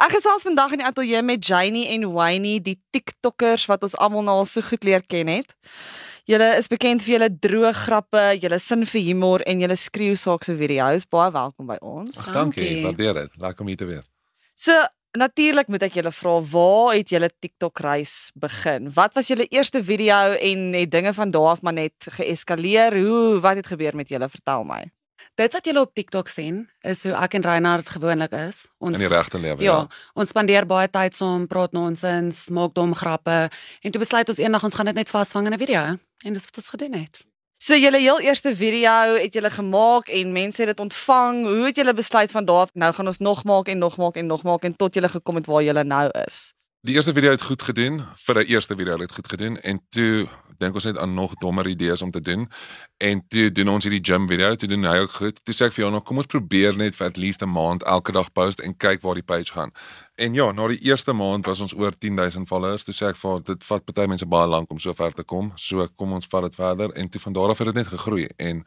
Ek gesels vandag in die ateljee met Janie en Wayne, die TikTokkers wat ons almal nou al so goed leer ken het. Julle is bekend vir julle droë grappe, julle sin vir humor en julle skreeu saakse video's. Baie welkom by ons. Ag, dankie, Dankie. waardeer dit. Lekker om hier te wees. So, natuurlik moet ek julle vra, waar het julle TikTok reis begin? Wat was julle eerste video en het dinge van daar af maar net geeskaleer? Hoe wat het gebeur met julle? Vertel my. Dit wat julle op TikTok sien, is hoe ek en Reinhard gewoonlik is. Ons In die regte lewe. Ja, ons spandeer baie tyd saam, praat nonsens, maak dom grappe en toe besluit ons eendag ons gaan dit net vasvang in 'n video en dis wat ons gedoen het. So julle heel eerste video het julle gemaak en mense het dit ontvang. Hoe het julle besluit van daar af nou gaan ons nog maak en nog maak en nog maak en tot julle gekom het waar julle nou is? Die eerste video het goed gedoen, vir 'n eerste video het dit goed gedoen en toe dink ons net aan nog dommer idees om te doen. En toe doen ons hierdie gym video, toe doen hy ook goed. Toe sê ek vir nou kom ons probeer net vir at least 'n maand elke dag post en kyk waar die page gaan. En ja, na die eerste maand was ons oor 10000 followers. Toe sê ek vir dit vat party mense baie lank om so ver te kom. So kom ons vat dit verder en toe van daar af het dit net gegroei en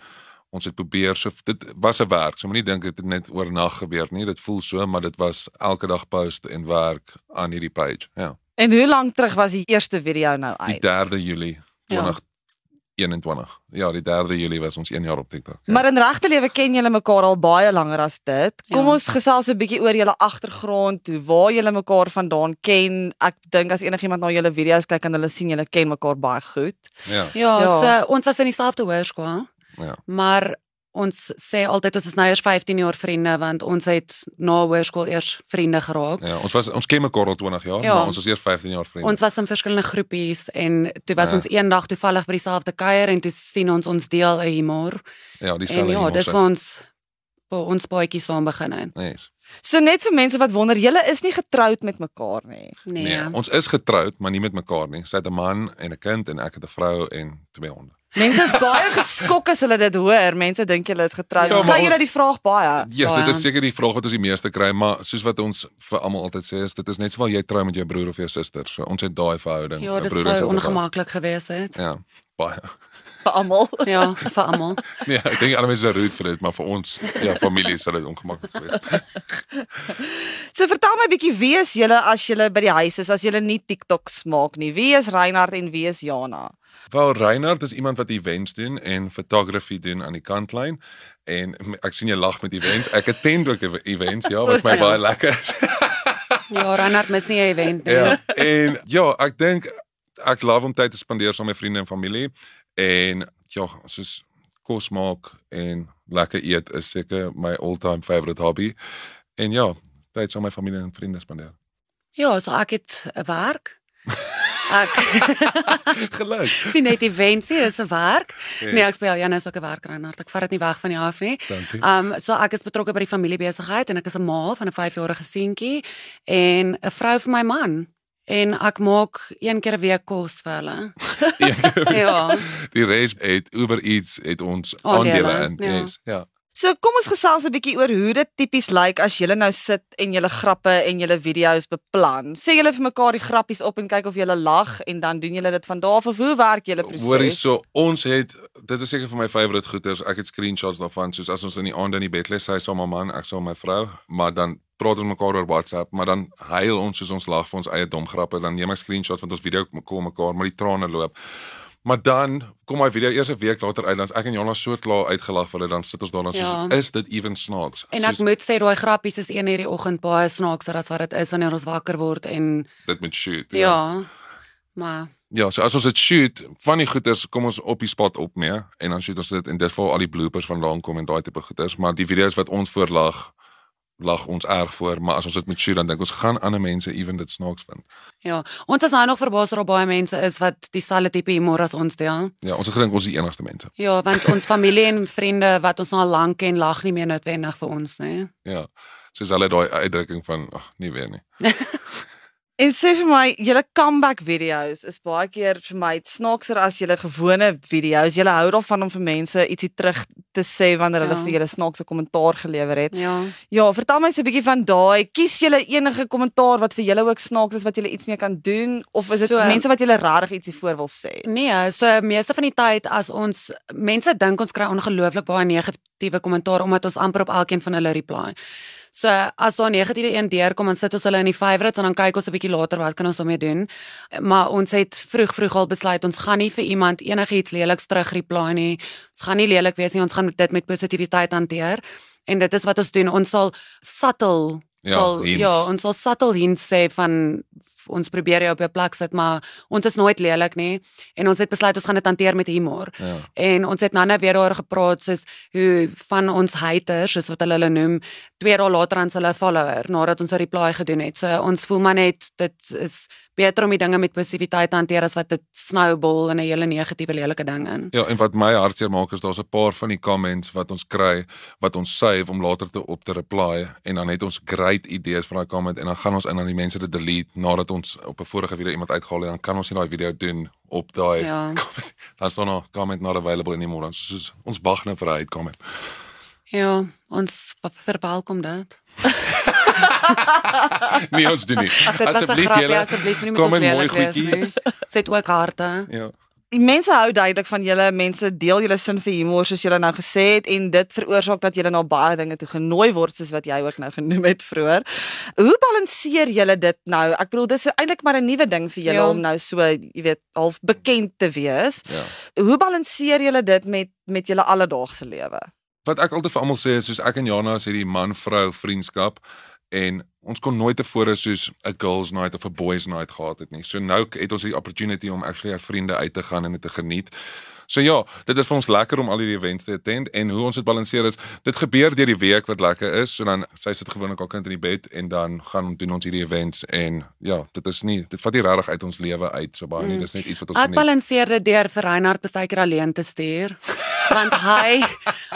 ons het probeer so dit was 'n werk. So moenie dink dit het net oornag gebeur nie. Dit voel so, maar dit was elke dag post en werk aan hierdie page. Ja. En hoe lank terug was die eerste video nou Die uit? 3de Julie Ja. 2021. Ja, die 3de Julie was ons 1 jaar op TikTok. Ja. Maar in regte lewe ken julle mekaar al baie langer as dit. Kom Ja. ons gesels 'n bietjie oor julle agtergrond, hoe waar julle mekaar vandaan ken. Ek dink as enigiemand na julle video's kyk en hulle sien julle ken mekaar baie goed. ja. Ja, Ja. so ons was in dieselfde hoërskool, Ja. maar ons sê altyd ons is nou eers 15 jaar vriende want ons het na hoërskool eers vriende geraak. Ja, ons was ons ken mekaar al 20 jaar, Ja. maar ons was eers 15 jaar vriende. Ons was in verskillende groepies en toe was Ja. ons eendag toevallig by dieselfde kuier en toe sien ons ons deel 'n humor ja, die en selfde. ja, dis vir ons vir ons baadjie saam begin het. Nice. So net vir mense wat wonder, julle is nie getroud met mekaar nie. Nee. Nee, ons is getroud, maar nie met mekaar nie. Sy het 'n man en 'n kind en ek het 'n vrou en twee honde. Mense is baie geskok as hulle dit hoor. Mense dink julle is getroud. Ja, Kry julle ons- die vraag baie? Ja, Baie. dit is seker die vraag wat ons die meeste kry, maar soos wat ons vir almal altyd sê, is dit is net sowel jy trou met jou broer of jou suster. So ons het daai verhouding. Ja, dit sou ongemaklik gewees het. Ja, baie. Vir almal. Ja, vir almal. Nee, ek dink mense is rude vir dit, maar vir ons, ja, familie sal dit ongemaklik wees. So vertel my bietjie wie is julle as julle by die huis is as julle nie TikToks maak nie. Wie is Reinhard en wie is Jana? Wel Reinhard is iemand wat events doen en photography doen aan die kantlyn en ek sien jy lag met events. Ek attend ook ev- events, ja, wat my baie lekker is. Ja, Reinhard mis nie 'n event nie. ja, en ja, ek dink ek love om tyd te spandeer saam met vriende en familie en ja, soos kos maak en lekker eet is seker my all-time favorite hobby. En ja, tyd saam met my familie en vriende spandeer. Ja, so ek het 'n werk. Ek Geluk. sien net events hier is 'n werk. Ja. Nee, ek speel Jan is ook 'n werk Reinhard. Ek vat dit nie weg van jou af nie. Dankie. Um so ek is betrokke by die familiebesigheid en ek is 'n ma van 'n 5-jarige seentjie en 'n vrou vir my man. En ek maak een keer 'n week kos vir hulle. ja. Die res het Uber Eats het ons Aandele, aandele in. ja. Yes, ja. So kom ons gesels 'n bietjie oor hoe dit tipies lyk as julle nou sit en julle grappe en julle video's beplan. Sê julle vir mekaar die grappies op en kyk of julle lag en dan doen julle dit van daar af of hoe werk julle proses? Hoorie so ons het dit is seker vir my favourite goeters. Ek het screenshots daarvan soos as ons in die aande in die bed lê, sy saam met my man, ek saam met my vrou, maar dan praat ons mekaar oor WhatsApp, maar dan huil ons soos ons lag vir ons eie dom grappe, dan neem ek screenshots van ons video kom mekaar, maar die trane loop. Maar dan kom my video eers 'n week later uit, dan's ek en Jonas so klaar uitgelag vir dit, dan sit ons daar dan soos Ja. is dit even snaaks. En ek soos, moet sê daai grappies is een hierdie oggend baie snaakser as wat dit is wanneer ons wakker word en dit moet shoot. ja. ja maar Ja, so as ons dit shoot, van die goeters kom ons op die spot op mee en dan shoot ons dit en dit vir al die bloopers vandaan kom en daai tipe goeters, maar die video's wat ons voorlag lag ons erg voor, maar as ons dit moet shoot dan dink ons gaan ander mense ewen dit snaaks vind. ja, ons is nou nog verbaas dat daar baie mense is wat dieselfde tipe humor as ons deel. Ja, ons het gedink ons is die enigste mense. Ja, want ons familie en vriende wat ons nou al lank ken, lag nie meer noodwendig vir ons nie. Ja. Soos hulle daai uitdrukking van ag, nie weer nie. En sê vir my, julle comeback video's is baie keer vir my snaakser as julle gewone video's. Julle hou daarvan om vir mense ietsie terug te sê wanneer hulle Ja. vir julle snaakse kommentaar gelewer het. Ja. Ja, vertel my so 'n bietjie van daai. Kies julle enige kommentaar wat vir julle ook snaaks is wat julle iets mee kan doen of is dit So- mense wat julle regtig ietsie voor wil sê? Nee, so meeste van die tyd as ons mense dink ons kry ongelooflik baie negatiewe kommentaar omdat ons amper op elkeen van hulle reply. So as daar 'n negatiewe een deurkom, dan sit ons hulle in die favorites en dan kyk ons 'n bietjie later wat kan ons daarmee doen. Maar ons het vroeg vroeg al besluit ons gaan nie vir iemand enigiets leliks terug reply nie. Ons gaan nie lelik wees nie, ons gaan dit met positiwiteit hanteer. En dit is wat ons doen. Ons sal subtle Ja, sal hints. ja, ons sal subtle hints sê van ons probeer jou op jou plek sit, maar ons is nooit lelik nie en ons het besluit ons gaan dit hanteer met humor. Ja. En ons het nou net weer daaroor gepraat soos hoe van ons haters, soos wat hulle hulle noem, twee dae later aan hulle follower nadat ons 'n reply gedoen het. So ons voel maar net dit is beter om die dinge met positiwiteit te hanteer as wat dit snowball in 'n hele negatiewe lelike ding in. Ja, en wat my hartseer maak is daar's 'n paar van die comments wat ons kry wat ons save om later te op te reply en dan het ons great idees van daai comment en dan gaan ons in aan die mense dit delete nadat ons op 'n vorige video iemand uitgehaal het dan kan ons nie daai video doen op daai Ja. Dan staan nog comment not available anymore. Dan soos ons wag nou vir 'n uitkomment. Ja, ons ver- verwelkom dit. nee, ons doen nie. 'n grapie, asseblief nie met kom ons lelik wees nie. Sit ook harte. Ja. Die mense hou duidelik van julle, mense deel julle sin vir humor soos julle nou gesê het en dit veroorsaak dat julle na baie dinge toe genooi word soos wat jy ook nou genoem het vroeër. Hoe balanseer julle dit nou? Ek bedoel dis eintlik maar 'n nuwe ding vir julle Ja. om nou so, jy weet, half bekend te wees. Ja. Hoe balanseer julle dit met met julle alledaagse lewe? Wat ek altyd vir almal sê is soos ek en Jana is hierdie man-vrou vriendskap en ons kon nooit tevore soos 'n girls night of 'n boys night gehad het nie. So nou het ons die opportunity om actually as vriende uit te gaan en dit te geniet. So ja, dit is vir ons lekker om al hierdie events te attend en hoe ons dit balanseer is, dit gebeur deur die week wat lekker is. So dan sy sit gewoonlik al kind in die bed en dan gaan doen ons hierdie events en ja, dit is nie dit vat nie regtig uit ons lewe uit so baie nie. Mm. Dis net iets wat ons Ek geniet. balanseer dit deur vir Reinhard partykeer alleen te stuur. Want hy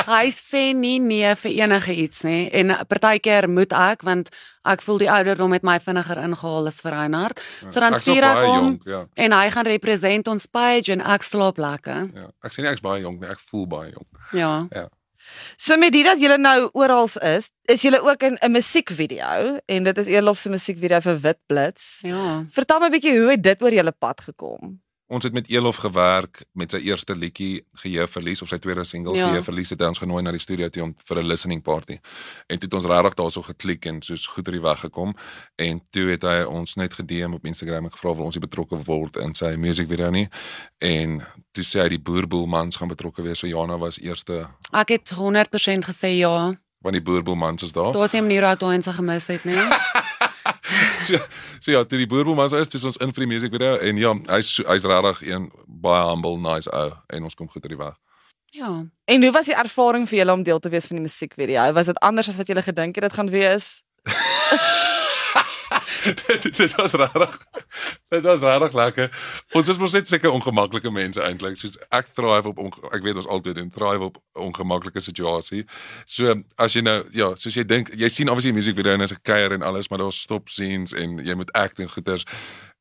hy sê nie nee vir enige iets nie en partykeer moet ek want ek voel die ouderdom het my vinniger ingehaal as vir Reinhard. So dan stuur ek hom jonk, Ja. en hy gaan represent ons page en ek slaap lekker. Ja. Ek sê nie ek's baie jonk nie, ek voel baie jonk. Ja. So met dit dat julle nou oral is, is julle ook in 'n musiekvideo en dit is Eerlof se musiekvideo vir Wit Blits. Ja. Vertel my 'n bietjie hoe het dit oor julle pad gekom? Ons het met Elof gewerk met sy eerste liedjie Geheue Verlies of sy tweede single Ja. Geheue Verlies het ons genooi na die studio toe om vir 'n listening party. En toe het ons regtig daarso geklik en soos goed oor die weg gekom en toe het hy ons net gediem op Instagram en gevra of ons betrokke word in sy musiekvideo nie. En toe sê hy die Boerboelmans gaan betrokke wees. So Jana was eerste Ek het 100% gesê ja. van die Boerboelmans is daar. Daar's nie 'n manier hoe ek daai eens gemis het nie. so, so ja, toe die Boerboelmans is, dis ons in vir die musiekvideo en ja, hy's so- hy's regtig een baie humble, nice ou en ons kom goed oor die weg. Ja. En hoe was die ervaring vir julle om deel te wees van die musiekvideo? Was dit anders as wat julle gedink het dit gaan wees? dit, dit was regtig. Dit was regtig lekker. Ons is mos net sulke ongemaklike mense eintlik. Soos ek thrive op ek weet ons altyd doen thrive op ongemaklike situasie. So as jy nou ja, soos jy dink, jy sien obviously die musiekvideo en is 'n kuier en alles, maar daar's stop scenes en jy moet act en goeters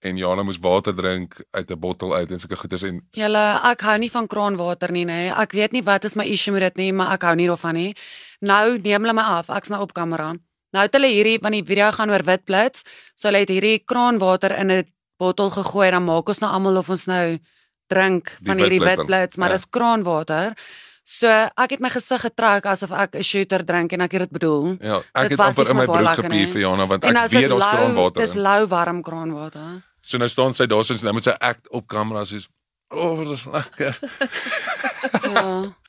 en Jana moes water drink uit 'n bottel uit en sulke goeters en Julle, ek hou nie van kraanwater nie, nê. Ek weet nie wat is my issue met dit nie, maar ek hou nie daarvan nie. Nou neem hulle my af. Ek's nou op kamera. Nou het hulle hierdie van die video gaan oor wit blits. So hulle het hierdie kraanwater in 'n bottel gegooi, dan maak ons nou almal of ons nou drink Die van hierdie wit blits, maar ja. dis kraanwater. So ek het my gesig getrek asof ek 'n shooter drink en ek het dit bedoel. ja, Dit ek het amper in my broek gepie vir Jana want En nou ek dit weet lou, kraanwater dis lou warm kraanwater. So nou staan sy daar soos nou met sy act op kamera soos o, oh, dit is lekker. Ja.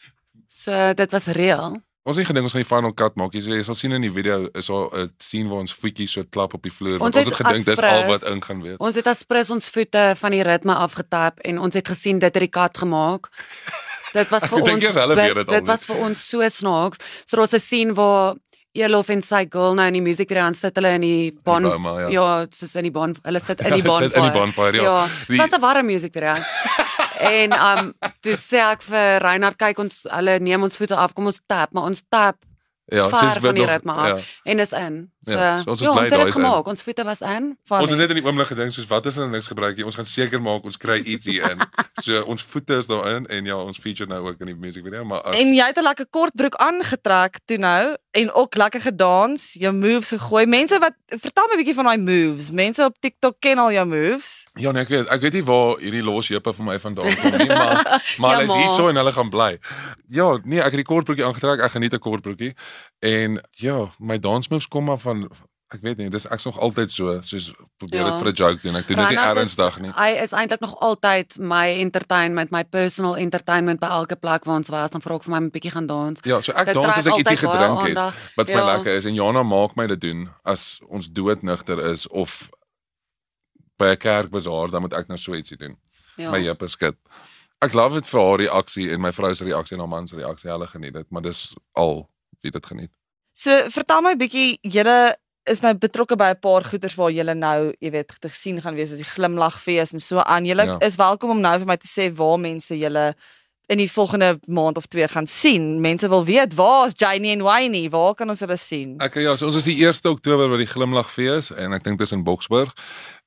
So dit was reël. Ons het gedink ons gaan die final cut maak nie. So jy sal sien in die video is daar 'n scene waar ons voetjies so klap op die vloer. Ons ons het gedink dis al wat in gaan wees. Ons het as prins ons voete van die ritme afgetap en ons het gesien dit het die kat gemaak. Dit was vir ons hulle weet dit was vir ons so snaaks. So daar's 'n scene waar Elof en sy girl nou in die musiekvideo aan sit hulle in die bon boma, ja. ja, soos in die bon hulle sit in die Hulle sit bonfire. in die bonfire, ja. Ja, dit was 'n warm musiekvideo. en um toe sê ek vir Reinhard kyk ons hulle neem ons voete af, kom ons tap, maar ons tap Ja, soos van wat die nog- ritme af. Ja. en is in. So, Ja, so ons is ja, bly ons het daai is in. gemaak. Ons voete was in. Van Ons het net in die oomblik gedink soos wat is hulle niks gebruik nie. Ons gaan seker maak ons kry iets hier in. So ons voete is daarin en ja, ons feature nou ook in die musiekvideo, maar as En jy het 'n lekker kort broek aangetrek toe nou en ook lekker gedans, jou moves gegooi. Mense wat vertel my 'n bietjie van daai moves. Mense op TikTok ken al jou moves. Ja, nee, ek weet ek weet nie waar hierdie los heupe van my vandaan kom nie, maar maar Ja, hulle is hierso en hulle gaan bly. Ja, nee, ek het die kort broekie aangetrek. Ek geniet 'n kort broekie. En ja, my dansmoves kom maar van ek weet nie, dis ek's nog altyd so, soos probeer dit Ja. vir 'n joke doen. Ek doen dit nie is- ernstig nie. Hy is eintlik nog altyd my entertainment, my personal entertainment by elke plek waar ons was, dan vra ek vir my 'n bietjie gaan dans. Ja, so ek Dit dans as ek ietsie gedrink het aandag. wat vir my Ja. lekker is en Jana maak my dit doen as ons doodnigter is of by 'n kerkbazaar, dan moet ek nou so ietsie doen. Ja. my heupe skud. Ek love dit vir haar reaksie en my vrou se reaksie en haar man se reaksie. Hulle geniet dit, maar dis al wie dit geniet. So vertel my bietjie, julle is nou betrokke by 'n paar goeters waar julle nou, jy weet, te sien gaan wees soos die glimlagfees en so aan. Julle Ja. is welkom om nou vir my te sê waar mense julle in die volgende maand of twee gaan sien. Mense wil weet waar is Janie en Wayne? Waar kan ons hulle sien? Ek ja, so ons is die 1ste Oktober by die Glimlagfees en ek dink dis in Boksburg.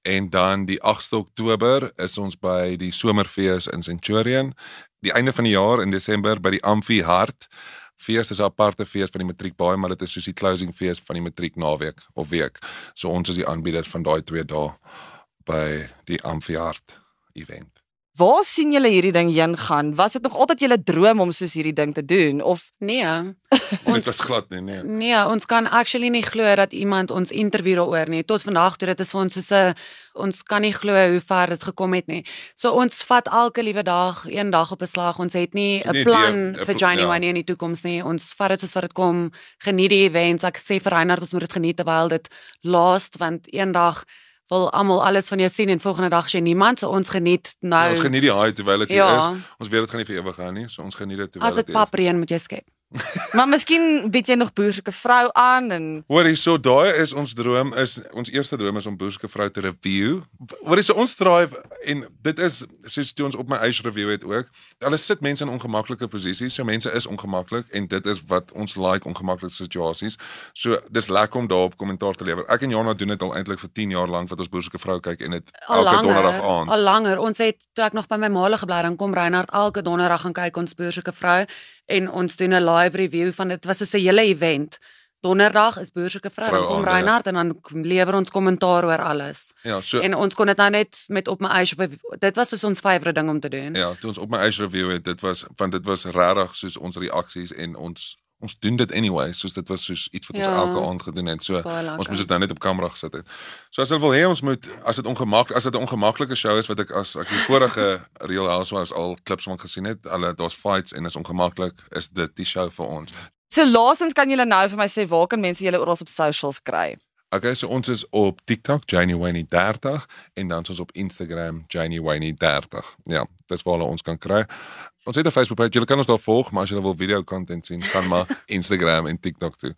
En dan die 8ste Oktober is ons by die Somerfees in Centurion. Die einde van die jaar in Desember by die Amphi Hart. Fees is 'n aparte fees van die matriek baie, maar dit is soos die closing fees van die matriek naweek of week. So ons is die aanbieder van daai twee dae by die Amphi Hart event. Waar sien julle hierdie ding heen gaan? Was dit nog altyd julle droom om soos hierdie ding te doen of Nee. Dit Ons was glad nie, nee. Nee, ons kan actually nie glo dat iemand ons interview daaroor nie. Tot vandag toe dit is vir ons soos 'n ons kan nie glo hoe ver dit gekom het nie. So ons vat elke liewe dag, een dag op 'n slag. Ons het nie 'n Nee, plan nee, 'n vir Johnny ja. Wayne in die toekoms nie. Ons vat dit soos wat dit kom. Geniet die events. Ek sê vir Reinhard ons moet dit geniet terwyl dit last want eendag wil almal alles van jou sien en volgende dag sien niemand. So ons geniet nou. Ja, ons geniet die high terwyl dit Ja. is. Ons weet dit gaan nie vir ewig hou nie, so ons geniet dit terwyl As dit is. papreën moet jy skep. Maar miskien bied jy nog boerse vrou aan en Hoorie, so daai is ons droom is ons eerste droom is om Boerske vrou te review. Hoorie, so ons drive en dit is soos toe ons op my eie review het ook. Hulle sit mense in ongemaklike posisies. So mense is ongemaklik en dit is wat ons like ongemaklike situasies. So dis lekker om daarop kommentaar te lewer. Ek en Jana doen dit al eintlik vir 10 jaar lank wat ons Boerske vrou kyk en dit elke donderdag aan. al langer. Ons het toe ek nog by my maale gebly dan kom Reinhard elke donderdag gaan kyk ons boersoeke vrou en ons doen 'n live review van dit was so 'n hele event. Donderdag is boersoeke vrou, dan kom ja. Reinhard en dan lewer ons kommentaar oor alles. Ja, so En ons kon dit nou net met op my eie op dit was soos ons favourite ding om te doen. Ja, toe ons op my eie review het, dit was want dit was regtig soos ons reaksies en ons ons doen dit anyway, soos dit was soos iets wat ons Ja. elke aand gedoen het. So ons moes dit nou net op kamera gesit het. So as hulle wil hê ons moet as dit ongemaklik as dit 'n ongemaklike show is wat ek as ek die vorige Real Housewives al klips van gesien het, hulle daar's fights en is ongemaklik, is dit die show vir ons. So laasens kan julle nou vir my sê waar kan mense julle oral op socials kry? Okay, so ons is op TikTok Janie Wayne 30 en dan is ons op Instagram Janie Wayne 30. Ja, dis waar hulle ons kan kry. Ons het 'n Facebook bladsy. Julle kan ons daar volg, maar as julle wil video content sien, gaan maar Instagram en TikTok toe.